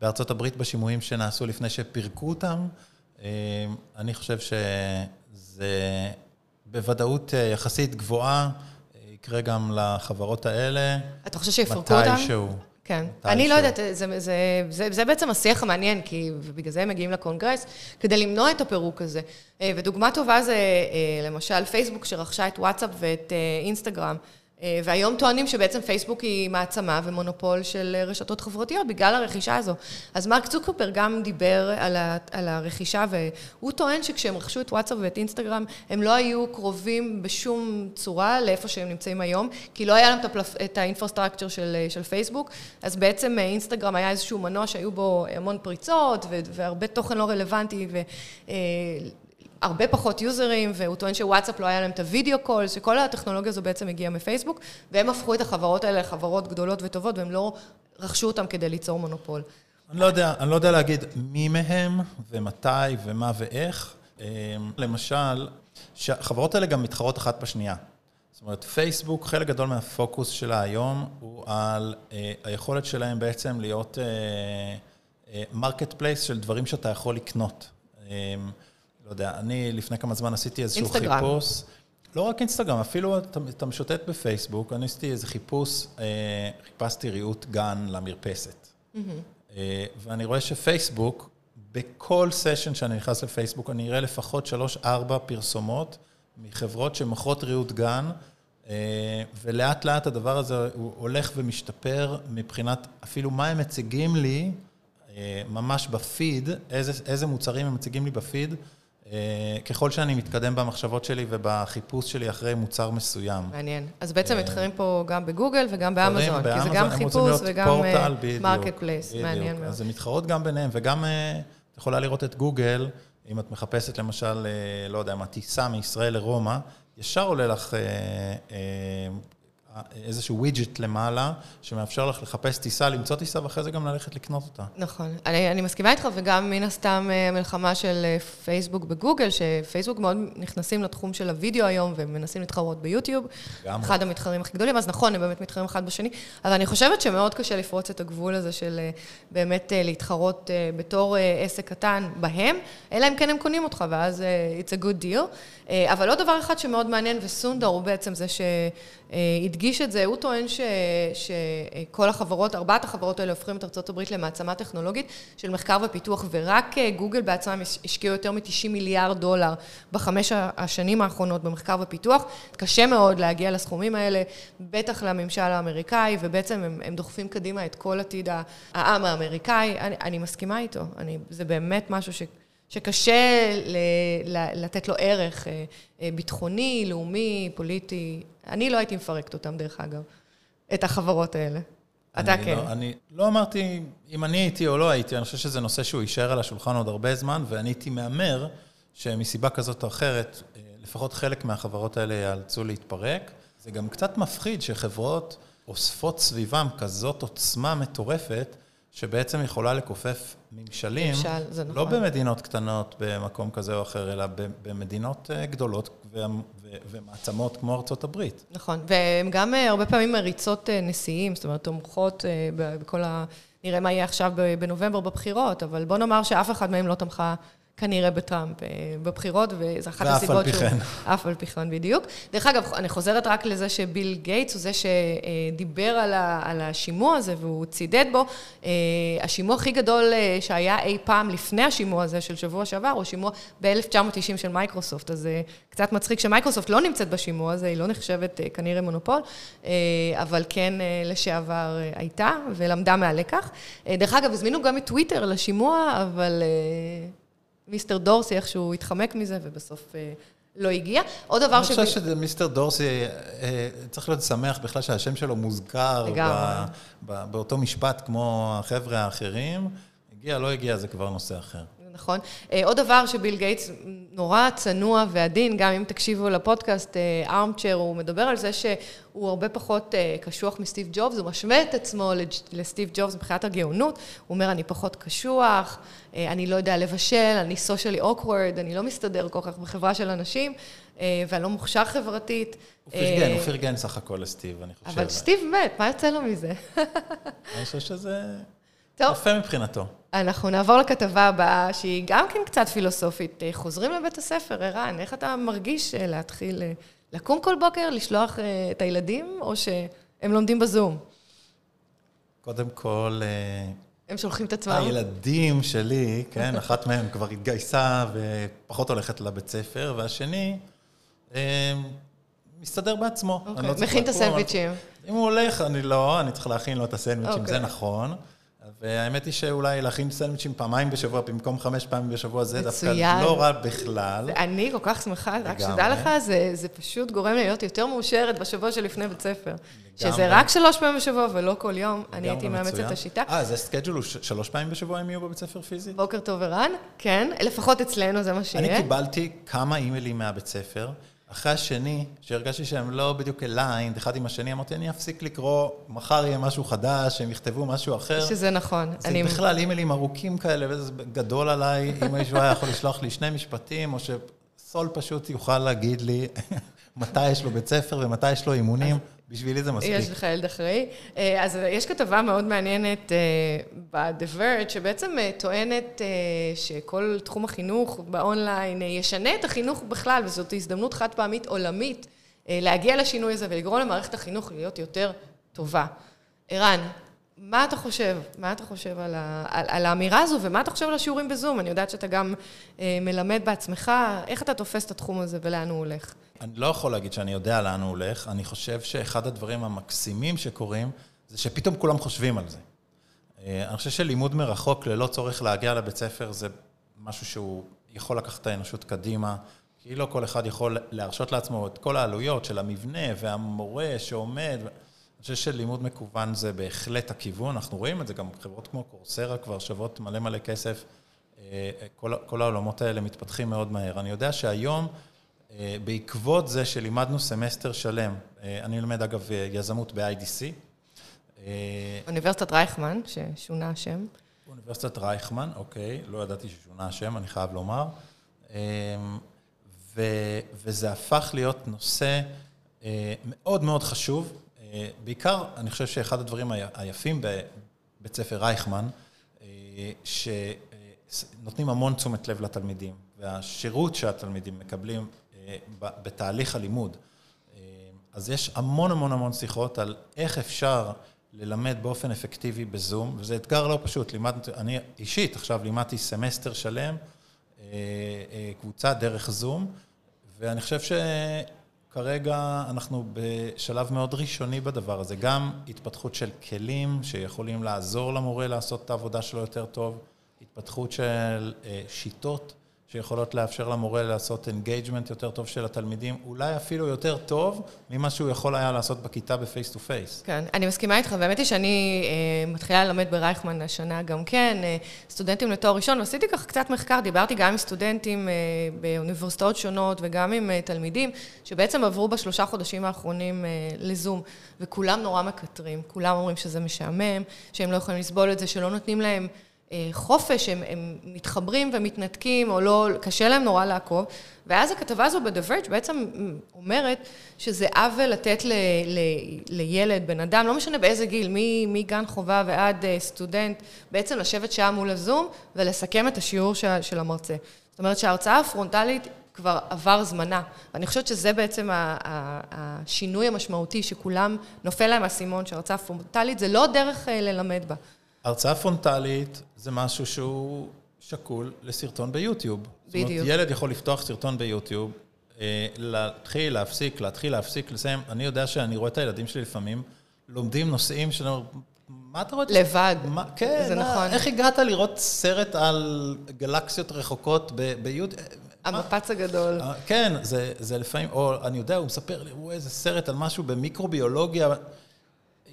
בארצות הברית בשימועים שנעשו לפני שפירקו אותם. אה, אני חושב שזה בוודאות אה, יחסית גבוהה, אה, יקרה גם לחברות האלה. אתה חושב שיפרקו אותם? מתישהו. כן. אני לא יודעת, זה, זה, זה, זה, בעצם השיח המעניין, כי בגלל זה הם מגיעים לקונגרס, כדי למנוע את הפירוק הזה. ודוגמה טובה זה למשל פייסבוק שרכשה את וואטסאפ ואת אינסטגרם. אה, והיום טוענים שבעצם פייסבוק היא מעצמה ומונופול של רשתות חברתיות בגלל הרכישה הזו. אז מרק צוקרברג גם דיבר על, ה, על הרכישה, והוא טוען שכשהם רכשו את וואטסאפ ואת אינסטגרם, הם לא היו קרובים בשום צורה לאיפה שהם נמצאים היום, כי לא היה להם את ה infrastructure של, של פייסבוק, אז בעצם אה, אינסטגרם היה איזשהו מנוע שהיו בו המון פריצות והרבה תוכן לא רלוונטי. אה, הרבה פחות יוזרים, והוא טוען שוואטסאפ לא היה להם את ה video call, שכל הטכנולוגיה הזו בעצם הגיעה מפייסבוק, והם הפכו את החברות האלה לחברות גדולות וטובות, והם לא רכשו אותם כדי ליצור מונופול. אני לא יודע, אני לא יודע להגיד מי מהם, ומתי, ומה ואיך. אמ, למשל, החברות האלה גם מתחרות אחת בשנייה. זאת אומרת, פייסבוק, חלק גדול מהפוקוס שלה היום הוא על אה, היכולת שלהם בעצם להיות market uh, place uh, של דברים שאתה יכול לקנות. אה, לא יודע, אני לפני כמה זמן עשיתי איזשהו אינסטגרם. חיפוש. לא רק אינסטגרם, אפילו אתה, משוטט בפייסבוק, אני עשיתי איזה חיפוש, אה, חיפשתי ריהוט גן למרפסת. Mm-hmm. אה, ואני רואה שפייסבוק, בכל סשן שאני נכנס לפייסבוק, אני אראה לפחות שלוש-ארבע פרסומות מחברות שמוכרות ריהוט גן, אה, ולאט לאט הדבר הזה הוא הולך ומשתפר מבחינת אפילו מה הם מציגים לי, אה, ממש בפיד, איזה, איזה מוצרים הם מציגים לי בפיד. אה, ככל שאני מתקדם במחשבות שלי ובחיפוש שלי אחרי מוצר מסוים. מעניין. אז בעצם מתחרים פה גם בגוגל וגם באמזון, כי זה גם חיפוש וגם marketplace, מעניין מאוד. אז הן מתחרות גם ביניהם, וגם את יכולה לראות את גוגל, אם את מחפשת למשל, לא יודע, מה, טיסה מישראל לרומא, ישר עולה לך אה, אה, איזשהו widget למעלה, שמאפשר לך לחפש טיסה, למצוא טיסה, ואחרי זה גם ללכת לקנות אותה. נכון. אני, אני מסכימה איתך, וגם מן הסתם המלחמה של פייסבוק בגוגל, שפייסבוק מאוד נכנסים לתחום של הוידאו היום, ומנסים להתחרות ביוטיוב. גם. אחד המתחרים הכי גדולים, אז נכון, הם באמת מתחרים אחד בשני, אבל אני חושבת שמאוד קשה לפרוץ את הגבול הזה של באמת להתחרות בתור עסק קטן בהם, אלא אם כן הם קונים אותך, ואז it's a good deal. אבל עוד דבר אחד שמאוד מעניין, וסונדר הוא בעצם זה שהדגיש את זה, הוא טוען ש, שכל החברות, ארבעת החברות האלה הופכים את ארה"ב למעצמה טכנולוגית של מחקר ופיתוח, ורק גוגל בעצמם השקיעו יותר מ-90 מיליארד דולר בחמש השנים האחרונות במחקר ופיתוח. קשה מאוד להגיע לסכומים האלה, בטח לממשל האמריקאי, ובעצם הם, הם דוחפים קדימה את כל עתיד העם האמריקאי. אני, אני מסכימה איתו, אני, זה באמת משהו ש... שקשה ל- לתת לו ערך אה, אה, ביטחוני, לאומי, פוליטי. אני לא הייתי מפרקת אותם, דרך אגב, את החברות האלה. אתה כן. לא, אני לא אמרתי אם אני הייתי או לא הייתי, אני חושב שזה נושא שהוא יישאר על השולחן עוד הרבה זמן, ואני הייתי מהמר שמסיבה כזאת או אחרת, אה, לפחות חלק מהחברות האלה ייאלצו להתפרק. זה גם קצת מפחיד שחברות אוספות סביבם כזאת עוצמה מטורפת, שבעצם יכולה לכופף ממשלים, ממשל, זה נכון. לא במדינות קטנות במקום כזה או אחר, אלא במדינות אה, גדולות ומעצמות כמו ארצות הברית. נכון, והן גם אה, הרבה פעמים מריצות אה, נשיאים, זאת אומרת, תומכות בכל ה... נראה מה יהיה עכשיו בנובמבר בבחירות, אבל בוא נאמר שאף אחד מהם לא תמכה כנראה בטראמפ אה, בבחירות, וזו אחת הסיבות שהוא... ואף על פי כן. אף על פי כן, בדיוק. דרך אגב, אני חוזרת רק לזה שביל גייטס הוא זה שדיבר על, ה, על השימוע הזה, והוא צידד בו. אה, השימוע הכי גדול אה, שהיה אי פעם לפני השימוע הזה של שבוע שעבר, הוא שימוע ב-1990 של מייקרוסופט, אז זה קצת מצחיק שמייקרוסופט לא נמצאת בשימוע הזה, היא לא נחשבת כנראה מונופול, אבל כן לשעבר הייתה, ולמדה מהלקח. דרך אגב, הזמינו גם את טוויטר לשימוע, אבל... Mister דורסי איכשהו התחמק מזה, ובסוף אה, לא הגיע. עוד דבר ש... אני חושב ש Mister דורסי אה, צריך להיות שמח בכלל שהשם שלו מוזכר באותו משפט כמו החבר'ה האחרים. הגיע, לא הגיע, זה כבר נושא אחר. נכון. אה, עוד דבר שביל גייטס נורא צנוע ועדין, גם אם תקשיבו לפודקאסט ארמצ'ר, אה, הוא מדבר על זה שהוא הרבה פחות אה, קשוח מסטיב ג'ובס, הוא משווה את עצמו לסטיב ג'ובס מבחינת הגאונות, הוא אומר, אני פחות קשוח, אני לא יודע לבשל, אני סושיאלי אוקוורד, אני לא מסתדר כל כך בחברה של אנשים, ואני לא מוכשר חברתית. הוא פרגן, הוא פרגן סך הכל לסטיב, אני חושב. אבל סטיב מת, מה יוצא לו מזה? אני חושב שזה... טוב. יפה מבחינתו. אנחנו נעבור לכתבה הבאה, שהיא גם כן קצת פילוסופית. חוזרים לבית הספר, ערן, איך אתה מרגיש אה, להתחיל אה, לקום כל בוקר, לשלוח אה, את הילדים, או שהם לומדים בזום? קודם כל... הם שולחים את עצמם. הילדים שלי, כן, אחת מהם כבר התגייסה ופחות הולכת לבית ספר, והשני מסתדר בעצמו. אוקיי, לא מכין את הסנדוויצ'ים. אם הוא הולך, אני לא, אני צריך להכין לו את הסנדוויצ'ים, זה אוקיי. נכון. והאמת היא שאולי להכין סנדוויצ'ים פעמיים בשבוע במקום חמש פעמים בשבוע, זה דווקא לא רע בכלל. אני כל כך שמחה, רק שתדע לך, זה, זה פשוט גורם לי להיות יותר מאושרת בשבוע שלפני בית ספר. לגמרי. שזה רק שלוש פעמים בשבוע ולא כל יום, אני הייתי מאמצת את השיטה. אה, זה schedule הוא שלוש פעמים בשבוע הם יהיו בבית ספר פיזי? בוקר טוב ערן, כן, לפחות אצלנו זה מה שיהיה. אני קיבלתי כמה אימיילים מהבית ספר. אחרי השני, שהרגשתי שהם לא בדיוק aligned, אחד עם השני, אמרתי, אני אפסיק לקרוא, מחר יהיה משהו חדש, הם יכתבו משהו אחר. שזה נכון. זה אני... בכלל אימיילים ארוכים כאלה, וזה גדול עליי, אם מישהו היה יכול לשלוח לי שני משפטים, או שסול פשוט יוכל להגיד לי מתי יש לו בית ספר ומתי יש לו אימונים. בשבילי זה מספיק. יש לך ילד אחראי. אה, אז יש כתבה מאוד מעניינת אה, ב-The Verge, שבעצם אה, טוענת שכל תחום החינוך באונליין ישנה את החינוך בכלל, וזאת הזדמנות חד פעמית עולמית להגיע לשינוי הזה ולגרום למערכת החינוך להיות יותר טובה. ערן, מה אתה חושב? מה אתה חושב על, ה, על, על האמירה הזו, ומה אתה חושב על השיעורים בזום? אני יודעת שאתה גם מלמד בעצמך, איך אתה תופס את התחום הזה ולאן הוא הולך? אני לא יכול להגיד שאני יודע לאן הוא הולך. אני חושב שאחד הדברים המקסימים שקורים, זה שפתאום כולם חושבים על זה. אה, אני חושב שלימוד מרחוק ללא צורך להגיע לבית ספר זה משהו שהוא יכול לקחת את האנושות קדימה, כי לא כל אחד יכול להרשות לעצמו את כל העלויות של המבנה והמורה שעומד. אני חושב שלימוד מקוון זה בהחלט הכיוון, אנחנו רואים את זה, גם חברות כמו קורסרה כבר שוות מלא מלא כסף. אה, כל, כל העולמות האלה מתפתחים מאוד מהר. אני יודע שהיום, בעקבות זה שלימדנו סמסטר שלם, אה, אני לומד אגב יזמות ב-IDC. אוניברסיטת רייכמן, ששונה השם. אוניברסיטת רייכמן, אוקיי, לא ידעתי ששונה השם, אני חייב לומר. ו, וזה הפך להיות נושא מאוד מאוד חשוב. בעיקר, אני חושב שאחד הדברים היפים בבית ספר רייכמן, שנותנים המון תשומת לב לתלמידים, והשירות שהתלמידים מקבלים בתהליך הלימוד. אז יש המון המון המון שיחות על איך אפשר ללמד באופן אפקטיבי בזום, וזה אתגר לא פשוט. לימד, אני אישית עכשיו לימדתי סמסטר שלם, קבוצה דרך זום, ואני חושב ש... כרגע אנחנו בשלב מאוד ראשוני בדבר הזה, גם התפתחות של כלים שיכולים לעזור למורה לעשות את העבודה שלו יותר טוב, התפתחות של אה, שיטות שיכולות לאפשר למורה לעשות engagement יותר טוב של התלמידים, אולי אפילו יותר טוב ממה שהוא יכול היה לעשות בכיתה ב face to face. כן, אני מסכימה איתך, והאמת היא שאני אה, מתחילה ללמד ברייכמן השנה גם כן, אה, סטודנטים לתואר ראשון, ועשיתי ככה קצת מחקר, דיברתי גם עם סטודנטים אה, באוניברסיטאות שונות וגם עם אה, תלמידים, שבעצם עברו בשלושה חודשים האחרונים אה, לזום, וכולם נורא מקטרים, כולם אומרים שזה משעמם, שהם לא יכולים לסבול את זה, שלא נותנים להם... אה, חופש, הם, הם מתחברים ומתנתקים, או לא, קשה להם נורא לעקוב. ואז הכתבה הזו Verge בעצם אומרת שזה עוול לתת ל, ל, לילד, בן אדם, לא משנה באיזה גיל, מגן חובה ועד אה, סטודנט, בעצם לשבת שעה מול הזום ולסכם את השיעור של, של המרצה. זאת אומרת שההרצאה הפרונטלית כבר עבר זמנה. ואני חושבת שזה בעצם השינוי המשמעותי, שכולם, נופל להם האסימון שההרצאה הפרונטלית זה לא דרך אה, ללמד בה. הרצאה פרונטלית זה משהו שהוא שקול לסרטון ביוטיוב. בדיוק. זאת אומרת, ילד יכול לפתוח סרטון ביוטיוב, אה, להתחיל, להפסיק, להתחיל, להפסיק, לסיים. אני יודע שאני רואה את הילדים שלי לפעמים, לומדים נושאים של... מה אתה רואה? לבד. מה, כן, זה מה, נכון. איך הגעת לראות סרט על גלקסיות רחוקות ביוטיוב? המפץ הגדול. אה, כן, זה, זה לפעמים, או אני יודע, הוא מספר לי, הוא איזה סרט על משהו במיקרוביולוגיה.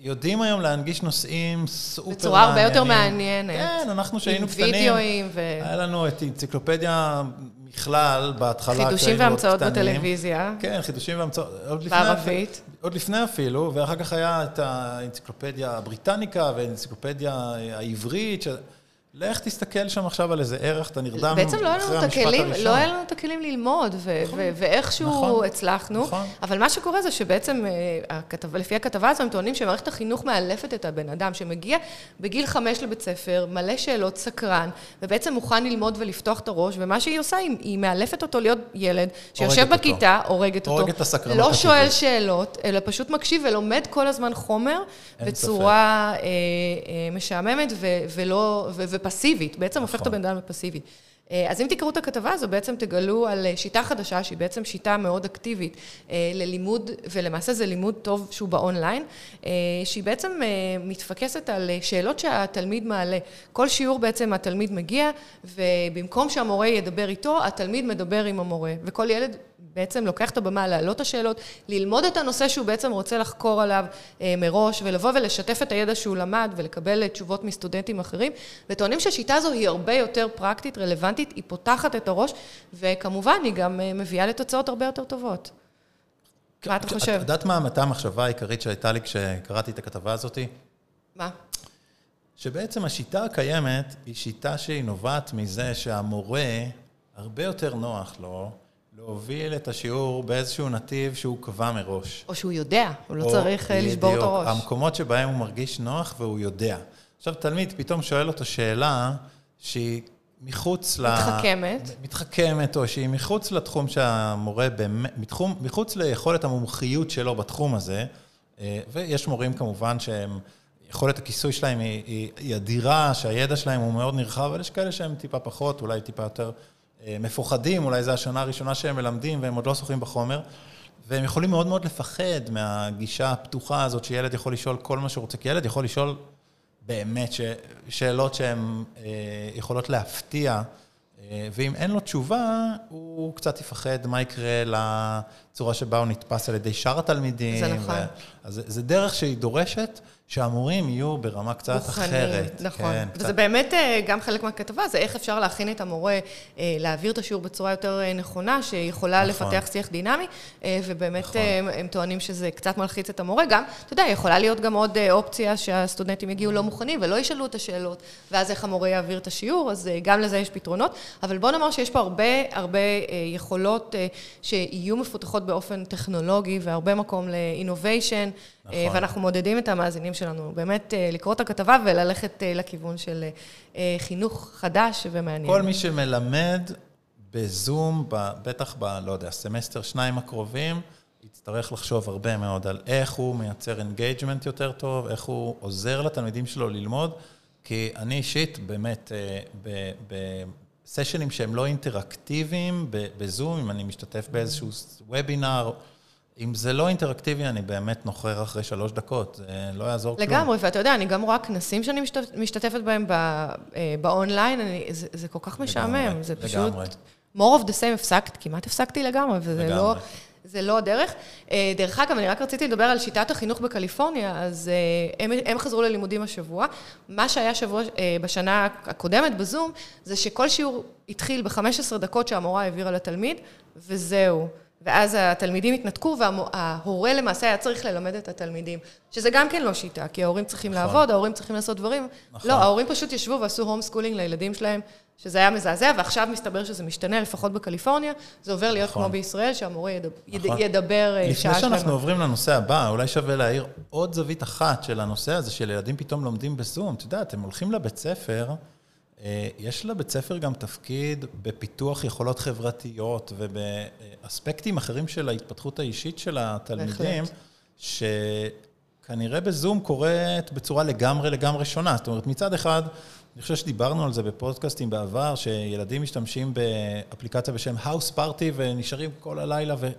יודעים היום להנגיש נושאים סופר מעניינים. בצורה הרבה יותר מעניינת. כן, אנחנו שהיינו קטנים. עם וידאוים ו... היה לנו את אנציקלופדיה מכלל, בהתחלה. חידושים והמצאות בטלוויזיה. כן, חידושים והמצאות. בערבית. עוד לפני אפילו, ואחר כך היה את האנציקלופדיה הבריטניקה והאנציקלופדיה העברית. ש... לך תסתכל שם עכשיו על איזה ערך, אתה נרדם בעצם לא אחרי המשפט הראשון. לא היה לנו את הכלים ללמוד, ו- נכון, ו- ואיכשהו נכון, הצלחנו. נכון. אבל מה שקורה זה שבעצם, אה, הכתב, לפי הכתבה הזו, הם טוענים שמערכת החינוך מאלפת את הבן אדם, שמגיע בגיל חמש לבית ספר, מלא שאלות, סקרן, ובעצם מוכן ללמוד ולפתוח את הרוש, ומה שהיא עושה, היא, היא מאלפת אותו להיות ילד, שיושב בכיתה, הורגת אותו. לא שואל שאלות, אלא פשוט מקשיב ולומד כל הזמן חומר, בצורה אה, אה, משעממת ו- ולא... ו- פסיבית, בעצם הופך את נכון. הבן אדם לפסיבי. אה, אז אם תקראו את הכתבה הזו, בעצם תגלו על אה, שיטה חדשה, שהיא בעצם שיטה מאוד אקטיבית אה, ללימוד, ולמעשה זה לימוד טוב שהוא באונליין, שהיא בעצם מתפקסת על שאלות שהתלמיד מעלה. כל שיעור בעצם התלמיד מגיע, ובמקום שהמורה ידבר איתו, התלמיד מדבר עם המורה. וכל ילד בעצם לוקח את הבמה, להעלות את השאלות, ללמוד את הנושא שהוא בעצם רוצה לחקור עליו אה, מראש, ולבוא ולשתף את הידע שהוא למד, ולקבל תשובות מסטודנטים אחרים, וטוענים שהשיטה הזו היא הרבה יותר פרקטית, רלוונטית, היא פותחת את הראש, וכמובן, היא גם מביאה לתוצאות הרבה יותר טובות. מה אתה חושב? את יודעת מה המחשבה העיקרית שהייתה לי כשקראתי את הכתבה הזאת? מה? שבעצם השיטה הקיימת היא שיטה שהיא נובעת מזה שהמורה, הרבה יותר נוח לו להוביל את השיעור באיזשהו נתיב שהוא קבע מראש. או שהוא יודע, הוא לא צריך אה, לשבור את הראש. המקומות שבהם הוא מרגיש נוח והוא יודע. עכשיו, תלמיד פתאום שואל אותו שאלה שהיא מחוץ ל... מתחכמת. מתחכמת, או שהיא מחוץ לתחום שהמורה באמת, מחוץ ליכולת המומחיות שלו בתחום הזה, אה, ויש מורים כמובן שהם... יכולת הכיסוי שלהם היא, היא, היא אדירה, שהידע שלהם הוא מאוד נרחב, אבל יש כאלה שהם טיפה פחות, אולי טיפה יותר מפוחדים, אולי זו השנה הראשונה שהם מלמדים והם עוד לא שוחים בחומר, והם יכולים מאוד מאוד לפחד מהגישה הפתוחה הזאת שילד יכול לשאול כל מה שהוא רוצה, כי ילד יכול לשאול באמת ש, שאלות שהן אה, יכולות להפתיע. אה, ואם אין לו תשובה, הוא קצת יפחד מה יקרה לצורה שבה הוא נתפס על ידי שאר התלמידים. זה נכון. ו... אז זה דרך שהיא דורשת שהמורים יהיו ברמה קצת מוכנים, אחרת. נכון. כן, וזה קצת... באמת אה, גם חלק מהכתבה, זה איך אפשר להכין את המורה אה, להעביר את השיעור בצורה יותר אה, נכונה, שיכולה נכון. לפתח שיח דינמי, ובאמת נכון. הם, הם טוענים שזה קצת מלחיץ את המורה. גם, אתה יודע, יכולה להיות גם עוד אופציה שהסטודנטים יגיעו לא מוכנים ולא ישאלו את השאלות, ואז איך המורה יעביר את השיעור, אז גם לזה יש פתרונות. אבל בוא נאמר שיש פה הרבה, הרבה יכולות שיהיו מפותחות באופן טכנולוגי, והרבה מקום ל innovation. נכון. ואנחנו מעודדים את המאזינים שלנו באמת אה, לקרוא את הכתבה וללכת אה, לכיוון של חינוך חדש ומעניין. כל מי שמלמד בזום, בטח ב, לא יודע, סמסטר שניים הקרובים, יצטרך לחשוב הרבה מאוד על איך הוא מייצר engagement יותר טוב, איך הוא עוזר לתלמידים שלו ללמוד, כי אני אישית, באמת, בסשנים שהם לא אינטראקטיביים, בזום, אם אני משתתף באיזשהו וובינר, אם זה לא אינטראקטיבי, אני באמת נוחר אחרי שלוש דקות, זה לא יעזור לגמרי, כלום. לגמרי, ואתה יודע, אני גם רואה כנסים שאני משתפ, משתתפת בהם אה, באונליין, אני, זה, זה כל כך משעמם, לגמרי, זה פשוט... לגמרי. more of the same, הפסקת, כמעט הפסקתי לגמרי, וזה לגמרי. לא... זה לא הדרך. אה, דרך אגב, אני רק רציתי לדבר על שיטת החינוך בקליפורניה, אז אה, הם, הם חזרו ללימודים השבוע. מה שהיה שבוע, בשנה הקודמת בזום, זה שכל שיעור התחיל ב-15 דקות שהמורה העבירה לתלמיד, וזהו. ואז התלמידים התנתקו, וההורה למעשה היה צריך ללמד את התלמידים. שזה גם כן לא שיטה, כי ההורים צריכים נכון. לעבוד, ההורים צריכים לעשות דברים. נכון. לא, ההורים פשוט ישבו ועשו home schooling לילדים שלהם, שזה היה מזעזע, ועכשיו מסתבר שזה משתנה, לפחות בקליפורניה. זה עובר להיות נכון. כמו בישראל, שהמורה ידבר, נכון. ידבר אה, שעה שלמה. לפני שאנחנו עוברים לנושא הבא, אולי שווה להעיר עוד זווית אחת של הנושא הזה, של ילדים פתאום לומדים בזום. את יודעת, הם הולכים לבית ספר, יש לבית ספר גם תפקיד בפיתוח יכולות חברתיות ובאספקטים אחרים של ההתפתחות האישית של התלמידים, שכנראה בזום קורית בצורה לגמרי לגמרי שונה. זאת אומרת, מצד אחד, אני חושב שדיברנו על זה בפודקאסטים בעבר, שילדים משתמשים באפליקציה בשם House Party ונשארים כל הלילה ו...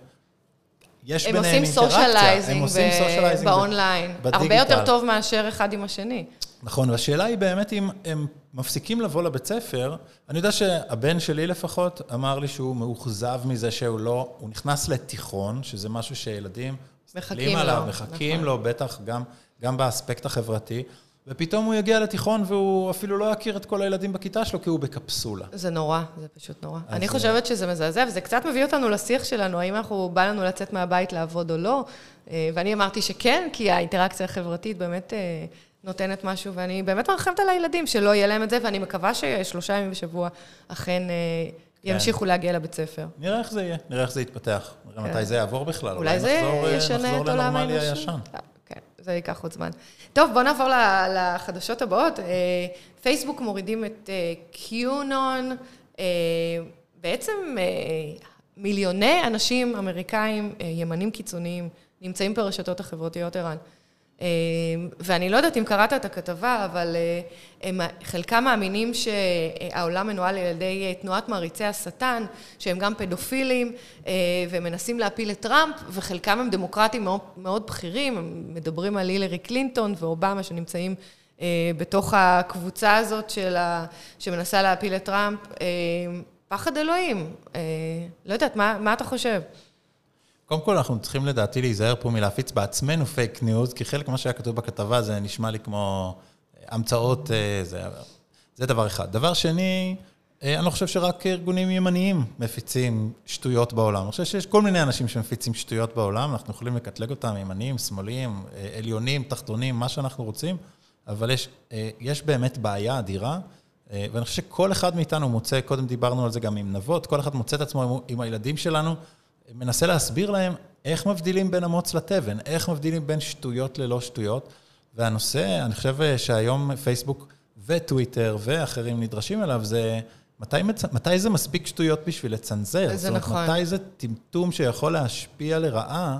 יש ביניהם אינטראקציה. הם עושים socializing ב online. הרבה יותר טוב מאשר אחד עם השני. נכון, והשאלה היא באמת אם הם מפסיקים לבוא לבית ספר. אני יודע שהבן שלי לפחות אמר לי שהוא מאוכזב מזה שהוא לא, הוא נכנס לתיכון, שזה משהו שילדים מחכים עליו, לו, מחכים נכון. לו, בטח גם, גם באספקט החברתי. ופתאום הוא יגיע לתיכון והוא אפילו לא יכיר את כל הילדים בכיתה שלו, כי הוא בקפסולה. זה נורא, זה פשוט נורא. אני חושבת שזה מזעזע, וזה קצת מביא אותנו לשיח שלנו, האם אנחנו, בא לנו לצאת מהבית לעבוד או לא. אה, ואני אמרתי שכן, כי האינטראקציה החברתית באמת אה, נותנת משהו, ואני באמת מרחמת על הילדים שלא יהיה להם את זה, ואני מקווה ששלושה ימים בשבוע אכן אה, כן. ימשיכו להגיע לבית ספר. נראה איך זה יהיה, נראה איך זה יתפתח. נראה כן. מתי זה יעבור בכלל. אולי זה ישנה את עולם האנושי. כן, זה ייקח עוד זמן. טוב, בואו נעבור לחדשות הבאות. פייסבוק מורידים את קיונון. בעצם מיליוני אנשים אמריקאים, ימנים קיצוניים, נמצאים ברשתות החברתיות, ערן. אה, ואני לא יודעת אם קראת את הכתבה, אבל אה, הם חלקם מאמינים שהעולם מנוהל על ידי אה, תנועת מעריצי השטן, שהם גם פדופילים ומנסים להפיל את טראמפ, וחלקם הם דמוקרטים מאוד, מאוד בכירים, הם מדברים על הילרי קלינטון ואובמה שנמצאים בתוך הקבוצה הזאת של ה... שמנסה להפיל את טראמפ. פחד אלוהים. לא יודעת, מה, מה אתה חושב? קודם כל, אנחנו צריכים לדעתי להיזהר פה מלהפיץ בעצמנו fake news, כי חלק ממה שהיה כתוב בכתבה זה נשמע לי כמו המצאות, אה, זה, זה דבר אחד. דבר שני, אה, אני לא חושב שרק ארגונים ימניים מפיצים שטויות בעולם. אני חושב שיש כל מיני אנשים שמפיצים שטויות בעולם, אנחנו יכולים לקטלג אותם, ימניים, שמאליים, אה, עליונים, תחתונים, מה שאנחנו רוצים, אבל יש, יש באמת בעיה אדירה. ואני חושב שכל אחד מאיתנו מוצא, קודם דיברנו על זה גם עם נבות, כל אחד מוצא את עצמו עם, עם הילדים שלנו, מנסה להסביר להם איך מבדילים בין המוץ לתבן, איך מבדילים בין שטויות ללא שטויות. והנושא, אני חושב שהיום פייסבוק וטוויטר ואחרים נדרשים אליו, זה מתי, מצ... מתי זה מספיק שטויות בשביל לצנזר? זה נכון. זאת אומרת, מתי זה טמטום שיכול להשפיע לרעה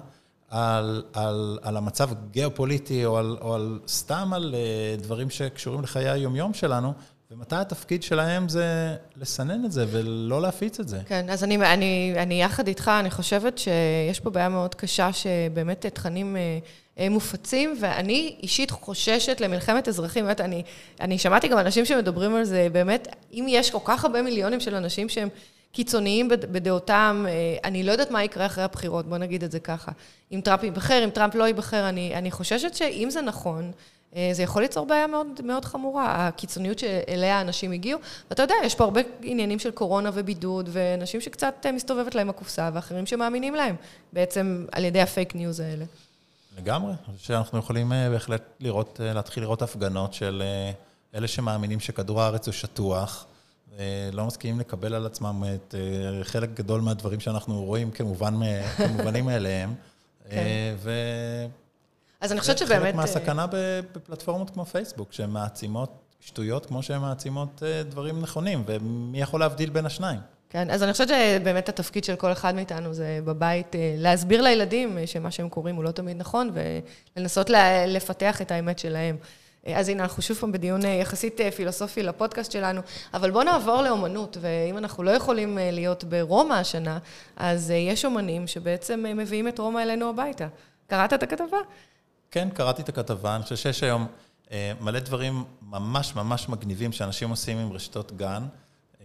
על, על, על המצב הגיאופוליטי, או על, או על סתם על uh, דברים שקשורים לחיי היומיום שלנו, ומתי התפקיד שלהם זה לסנן את זה ולא להפיץ את זה. כן, אז אני, אני, אני יחד איתך, אני חושבת שיש פה בעיה מאוד קשה שבאמת תכנים אה, אה, מופצים, ואני אישית חוששת למלחמת אזרחים. באמת, אני, אני שמעתי גם אנשים שמדברים על זה, באמת, אם יש כל כך הרבה מיליונים של אנשים שהם קיצוניים בדעותם, אה, אני לא יודעת מה יקרה אחרי הבחירות, בוא נגיד את זה ככה. אם טראמפ ייבחר, אם טראמפ לא ייבחר, אני, אני חוששת שאם זה נכון, זה יכול ליצור בעיה מאוד, מאוד חמורה, הקיצוניות שאליה האנשים הגיעו. ואתה יודע, יש פה הרבה עניינים של קורונה ובידוד, ואנשים שקצת מסתובבת להם הקופסה, ואחרים שמאמינים להם, בעצם על ידי ה fake news האלה. לגמרי. אני חושב שאנחנו יכולים אה, בהחלט לראות, אה, להתחיל לראות הפגנות של אלה שמאמינים שכדור הארץ הוא שטוח, לא מסכימים לקבל על עצמם את חלק גדול מהדברים שאנחנו רואים כמובן, כמובנים מאליהם. כן. ו... אז אני חושבת שבאמת... חלק מהסכנה בפלטפורמות כמו פייסבוק, שהן מעצימות שטויות כמו שהן מעצימות אה, דברים נכונים, ומי יכול להבדיל בין השניים? כן, אז אני חושבת שבאמת התפקיד של כל אחד מאיתנו זה בבית אה, להסביר לילדים שמה שהם קוראים הוא לא תמיד נכון, ולנסות לפתח את האמת שלהם. אה, אז הנה, אנחנו שוב פעם בדיון יחסית פילוסופי לפודקאסט שלנו, אבל בואו נעבור לאומנות, ואם אנחנו לא יכולים להיות ברומא השנה, אז יש אומנים שבעצם מביאים את רומא אלינו הביתה. קראת את הכתבה? כן, קראתי את הכתבה, אני חושב שיש היום אה, מלא דברים ממש ממש מגניבים שאנשים עושים עם רשתות גן.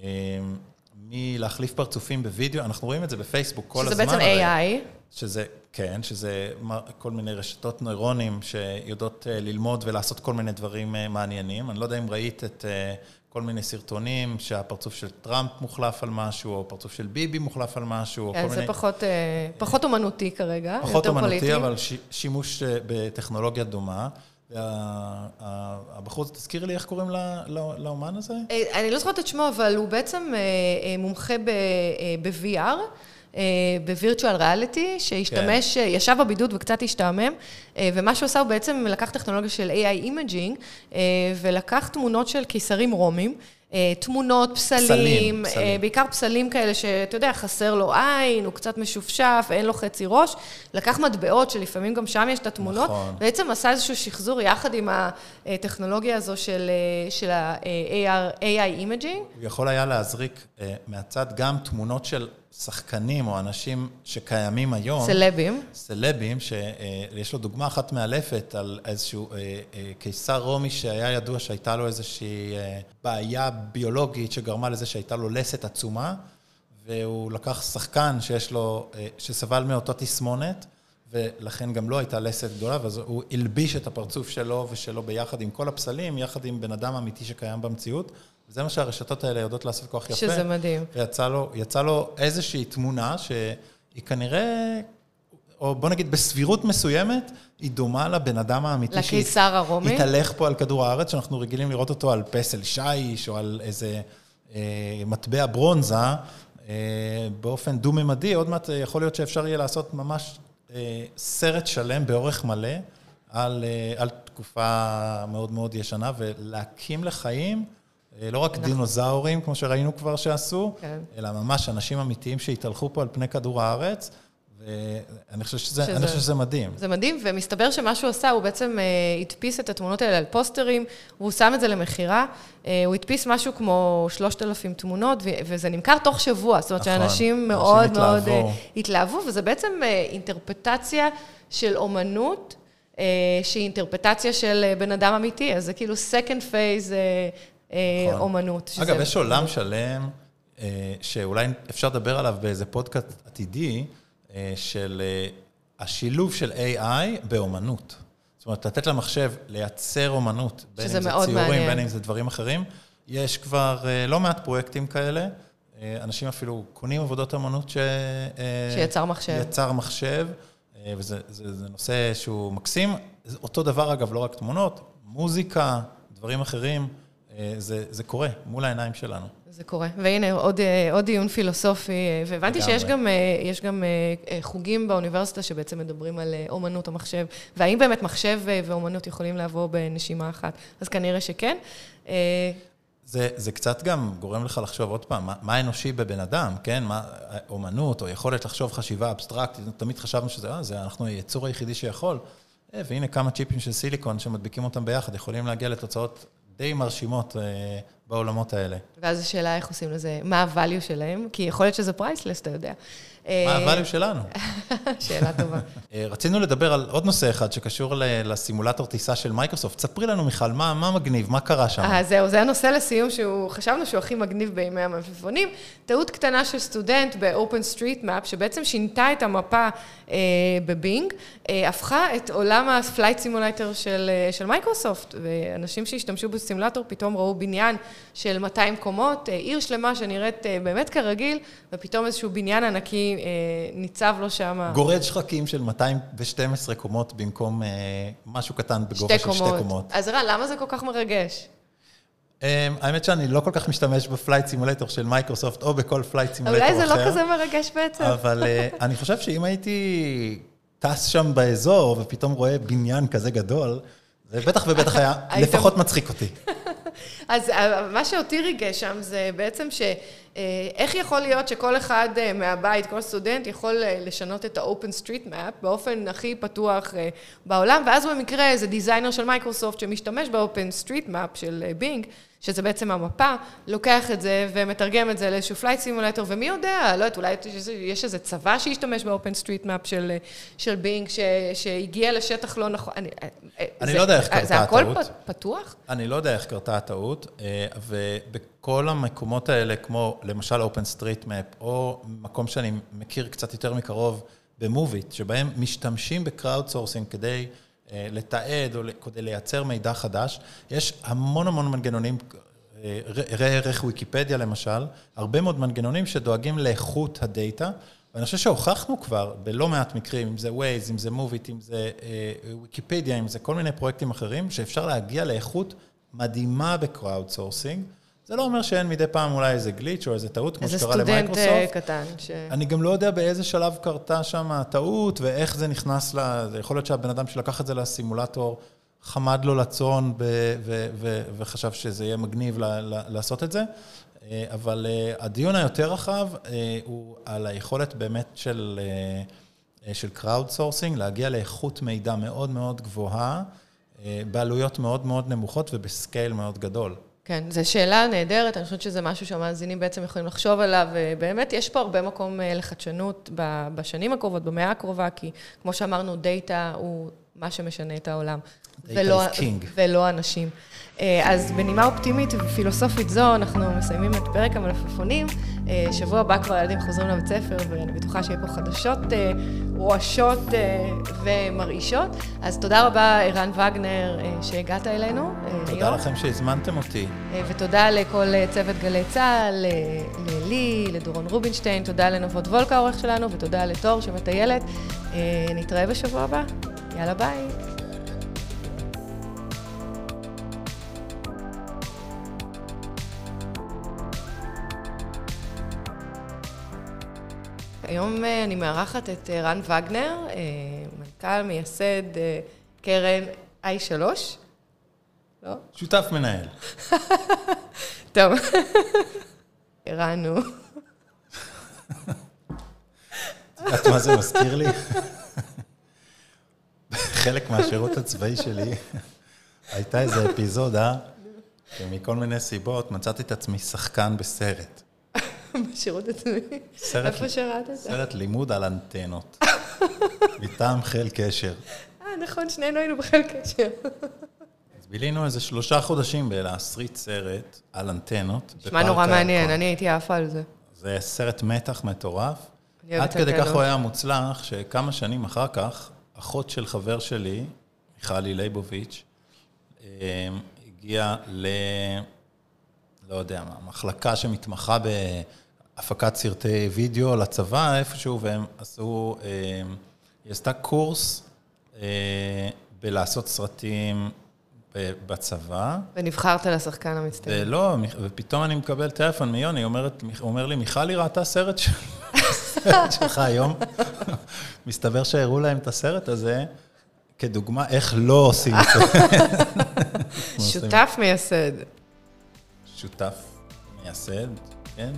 אה, מלהחליף פרצופים בווידאו, אנחנו רואים את זה בפייסבוק כל שזה הזמן. שזה בעצם הרי, AI. שזה, כן, שזה כל מיני רשתות נוירונים שיודעות אה, ללמוד ולעשות כל מיני דברים אה, מעניינים. אני לא יודע אם ראית את אה, כל מיני סרטונים שהפרצוף של טראמפ מוחלף על משהו, או פרצוף של ביבי מוחלף על משהו, כן, זה מיני... פחות, פחות אומנותי כרגע, פחות אומנותי, פוליטי. אבל ש, שימוש בטכנולוגיה דומה. והבחור, תזכירי לי איך קוראים לאומן הזה? אני לא זוכרת את שמו, אבל הוא בעצם מומחה ב-VR. ב virtual reality, שהשתמש, כן. ישב בבידוד וקצת השתעמם, אה, ומה שהוא עשה הוא בעצם לקח טכנולוגיה של AI imaging, אה, ולקח תמונות של קיסרים רומים. אה, תמונות, פסלים, פסלים, פסלים, בעיקר פסלים כאלה שאתה יודע, חסר לו עין, הוא קצת משופשף, אין לו חצי ראש. לקח מטבעות, שלפעמים גם שם יש את התמונות, נכון. בעצם עשה איזשהו שחזור יחד עם הטכנולוגיה הזו של, של ה-AI imaging. הוא יכול היה להזריק מהצד גם תמונות של שחקנים או אנשים שקיימים היום. סלבים. סלבים, שיש לו דוגמה אחת מאלפת על איזשהו אה, אה, קיסר רומי שהיה ידוע שהייתה לו איזושהי אה, בעיה ביולוגית שגרמה לזה שהייתה לו לסת עצומה, והוא לקח שחקן שיש לו, שסבל מאותה תסמונת, ולכן גם לו הייתה לסת גדולה, ואז הוא הלביש את הפרצוף שלו ושלו ביחד עם כל הפסלים, יחד עם בן אדם אמיתי שקיים במציאות. זה מה שהרשתות האלה יודעות לעשות כל כך יפה. שזה מדהים. ויצא לו, לו איזושהי תמונה שהיא כנראה, או בוא נגיד בסבירות מסוימת, היא דומה לבן אדם האמיתי. לקיסר הרומי? שהתהלך פה על כדור הארץ, שאנחנו רגילים לראות אותו על פסל שיש, או על איזה אה, מטבע ברונזה, אה, באופן דו-ממדי. עוד מעט אה, יכול להיות שאפשר יהיה לעשות ממש סרט שלם באורך מלא על, אה, על תקופה מאוד מאוד ישנה, ולהקים לחיים... אה, לא רק נכון. דינוזאורים, כמו שראינו כבר שעשו, כן. אלא ממש אנשים אמיתיים שהתהלכו פה על פני כדור הארץ. ואני חושב שזה, שזה, חושב שזה מדהים. זה מדהים, ומסתבר שמה שהוא עשה, הוא בעצם uh, הדפיס את התמונות האלה על פוסטרים, והוא שם את זה למכירה. Uh, הוא הדפיס משהו כמו 3,000 תמונות, וזה נמכר תוך שבוע. זאת אומרת נכון, שאנשים מאוד מאוד uh, התלהבו, וזה בעצם uh, אינטרפטציה של אומנות, uh, שהיא אינטרפטציה של uh, בן אדם אמיתי, אז זה כאילו second phase אה, נכון. אומנות. אגב, יש עולם שלם אה, שאולי אפשר לדבר עליו באיזה פודקאסט עתידי, אה, של אה, השילוב של AI באומנות. זאת אומרת, לתת למחשב לייצר אומנות, בין אם זה ציורים, מעניין. בין אם זה דברים אחרים. יש כבר אה, לא מעט פרויקטים כאלה. אנשים אפילו קונים עבודות אמנות ש... שיצר מחשב. יצר מחשב, וזה זה, זה נושא שהוא מקסים. אותו דבר, אגב, לא רק תמונות, מוזיקה, דברים אחרים, זה, זה קורה מול העיניים שלנו. זה קורה. והנה, עוד, אה, עוד דיון פילוסופי, אה, והבנתי שיש גם, אה, יש גם חוגים באוניברסיטה שבעצם מדברים על אומנות המחשב, והאם באמת מחשב ואומנות יכולים לעבור בנשימה אחת? אז כנראה שכן. זה, זה קצת גם גורם לך לחשוב עוד פעם, מה, מה אנושי בבן אדם, כן? מה, אומנות או יכולת לחשוב חשיבה אבסטרקטית, תמיד חשבנו שזה, אה, זה אנחנו היצור היחידי שיכול. והנה כמה צ'יפים של סיליקון שמדביקים אותם ביחד, יכולים להגיע לתוצאות די מרשימות בעולמות האלה. ואז השאלה איך עושים לזה, מה הvalue שלהם? כי יכול להיות שזה priceless, אתה יודע. מה הvalue שלנו? שאלה טובה. אה, רצינו לדבר על עוד נושא אחד שקשור לסימולטור טיסה של מייקרוסופט. ספרי לנו, מיכל, מה, מה מגניב? מה קרה שם? אה, זהו, זה הנושא לסיום שחשבנו שהוא הכי מגניב בימי המלפפונים. טעות קטנה של סטודנט ב-open street map, שבעצם שינתה את המפה אה, ב-Bing, אה, הפכה את עולם הפלייט סימולטור של, אה, מייקרוסופט, ואנשים שהשתמשו בסימולטור פתאום ראו בניין של 200 קומות, אה, עיר שלמה שנראית אה, באמת כרגיל, ופתאום איזשהו בניין ענקי אה, ניצב לו שם. גורד שחקים של 212 קומות במקום משהו קטן בגובה של שתי קומות. אז רן, למה זה כל כך מרגש? האמת שאני לא כל כך משתמש בפלייט סימולטור של מייקרוסופט, או בכל flight simulator אחר. אולי זה לא כזה מרגש בעצם. אבל אני חושב שאם הייתי טס שם באזור, ופתאום רואה בניין כזה גדול, זה בטח ובטח היה לפחות מצחיק אותי. אז אה, מה שאותי ריגש שם זה בעצם ש... אה, איך יכול להיות שכל אחד אה, מהבית, כל סטודנט, יכול לשנות את ה-open street map באופן הכי פתוח בעולם, ואז במקרה איזה designer של מייקרוסופט שמשתמש ב-open street map של Bing, שזה בעצם המפה, לוקח את זה ומתרגם את זה לאיזשהו flight simulator, ומי יודע, לא יודעת, אולי יש איזה צבא שישתמש ב-open street map של, של Bing, ש, שהגיע לשטח לא נכון. אני, אני זה, לא יודע איך קרתה הטעות. זה הכל פתוח? אני לא יודע איך קרתה הטעות, אה, ובכל המקומות האלה, כמו למשל open street map, או מקום שאני מכיר קצת יותר מקרוב, ב-Moovit, שבהם משתמשים ב-crowd sourcing כדי... אה, לתעד או כדי לייצר מידע חדש. יש המון המון מנגנונים, אה, ראה ערך ויקיפדיה למשל, הרבה מאוד מנגנונים שדואגים לאיכות ה-data, ואני חושב שהוכחנו כבר בלא מעט מקרים, אם זה Waze, אם זה Moovit, אם זה ויקיפדיה, אם זה כל מיני פרויקטים אחרים, שאפשר להגיע לאיכות מדהימה ב-crowd sourcing. זה לא אומר שאין מדי פעם אולי איזה glitch או איזה טעות, כמו שקרה ל-Microsoft. איזה סטודנט קטן. ש... אני גם לא יודע באיזה שלב קרתה שם הטעות, ואיך זה נכנס ל... זה יכול להיות שהבן אדם שלקח את זה לסימולטור, חמד לו לצאן ו- ו- ו- וחשב שזה יהיה מגניב ל- ל- לעשות את זה. אה, אבל אה, הדיון היותר רחב אה, הוא על היכולת באמת של, של crowd sourcing, להגיע לאיכות מידע מאוד מאוד גבוהה, בעלויות מאוד מאוד נמוכות ובסקייל מאוד גדול. כן, זו שאלה נהדרת, אני חושבת שזה משהו שהמאזינים בעצם יכולים לחשוב עליו, ובאמת יש פה הרבה מקום אה, לחדשנות בשנים הקרובות, במאה הקרובה, כי כמו שאמרנו, דאטה הוא מה שמשנה את העולם. ולא. ולא אנשים. אה, אז בנימה אופטימית ופילוסופית זו, אנחנו מסיימים את פרק המלפפונים. אה, שבוע הבא כבר הילדים חוזרים לבית ספר, ואני בטוחה שיהיה פה חדשות אה, רועשות ומרעישות. אז תודה רבה, ערן וגנר, שהגעת אלינו. תודה לכם שהזמנתם אותי. ותודה לכל צוות גלי צה"ל, ללי, לדורון רובינשטיין, תודה לנבות וולקה, העורך שלנו, ותודה לתור שמטיילת. נתראה בשבוע הבא. יאללה ביי. היום אה, אני מארחת את אה, רן וגנר, אה, מנכ"ל, מייסד קרן i3. לא? שותף מנהל. טוב. רן הוא... את יודעת מה זה מזכיר לי? חלק מהשירות הצבאי שלי, הייתה איזו אפיזודה, שמכל מיני סיבות מצאתי את עצמי שחקן בסרט. בשירות הצבאי? איפה שירתת? סרט לימוד על אנטנות. מטעם חיל קשר. אה, נכון, שנינו היינו בחיל קשר. אז בילינו איזה שלושה חודשים בלהסריט סרט על אנטנות. נשמע נורא מעניין, אני הייתי עפה על זה. זה סרט מתח מטורף. עד את כדי כך. הוא היה מוצלח, שכמה שנים אחר כך, אחות של חבר שלי, מיכלי ליבוביץ', אה, הגיעה ל... לא יודע מה, מחלקה שמתמחה בהפקת סרטי וידאו לצבא איפשהו, והם עשו, אה, היא עשתה קורס אה, בלעשות סרטים בצבא. ונבחרת לשחקן המצטיין. מיכ- ופתאום אני מקבל טלפון מיוני, היא אומרת, אומר לי, מיכלי ראתה סרט של- סרט שלך היום. מסתבר שהראו להם את הסרט הזה, כדוגמה איך לא עושים את זה. שותף מייסד. שותף מייסד, כן?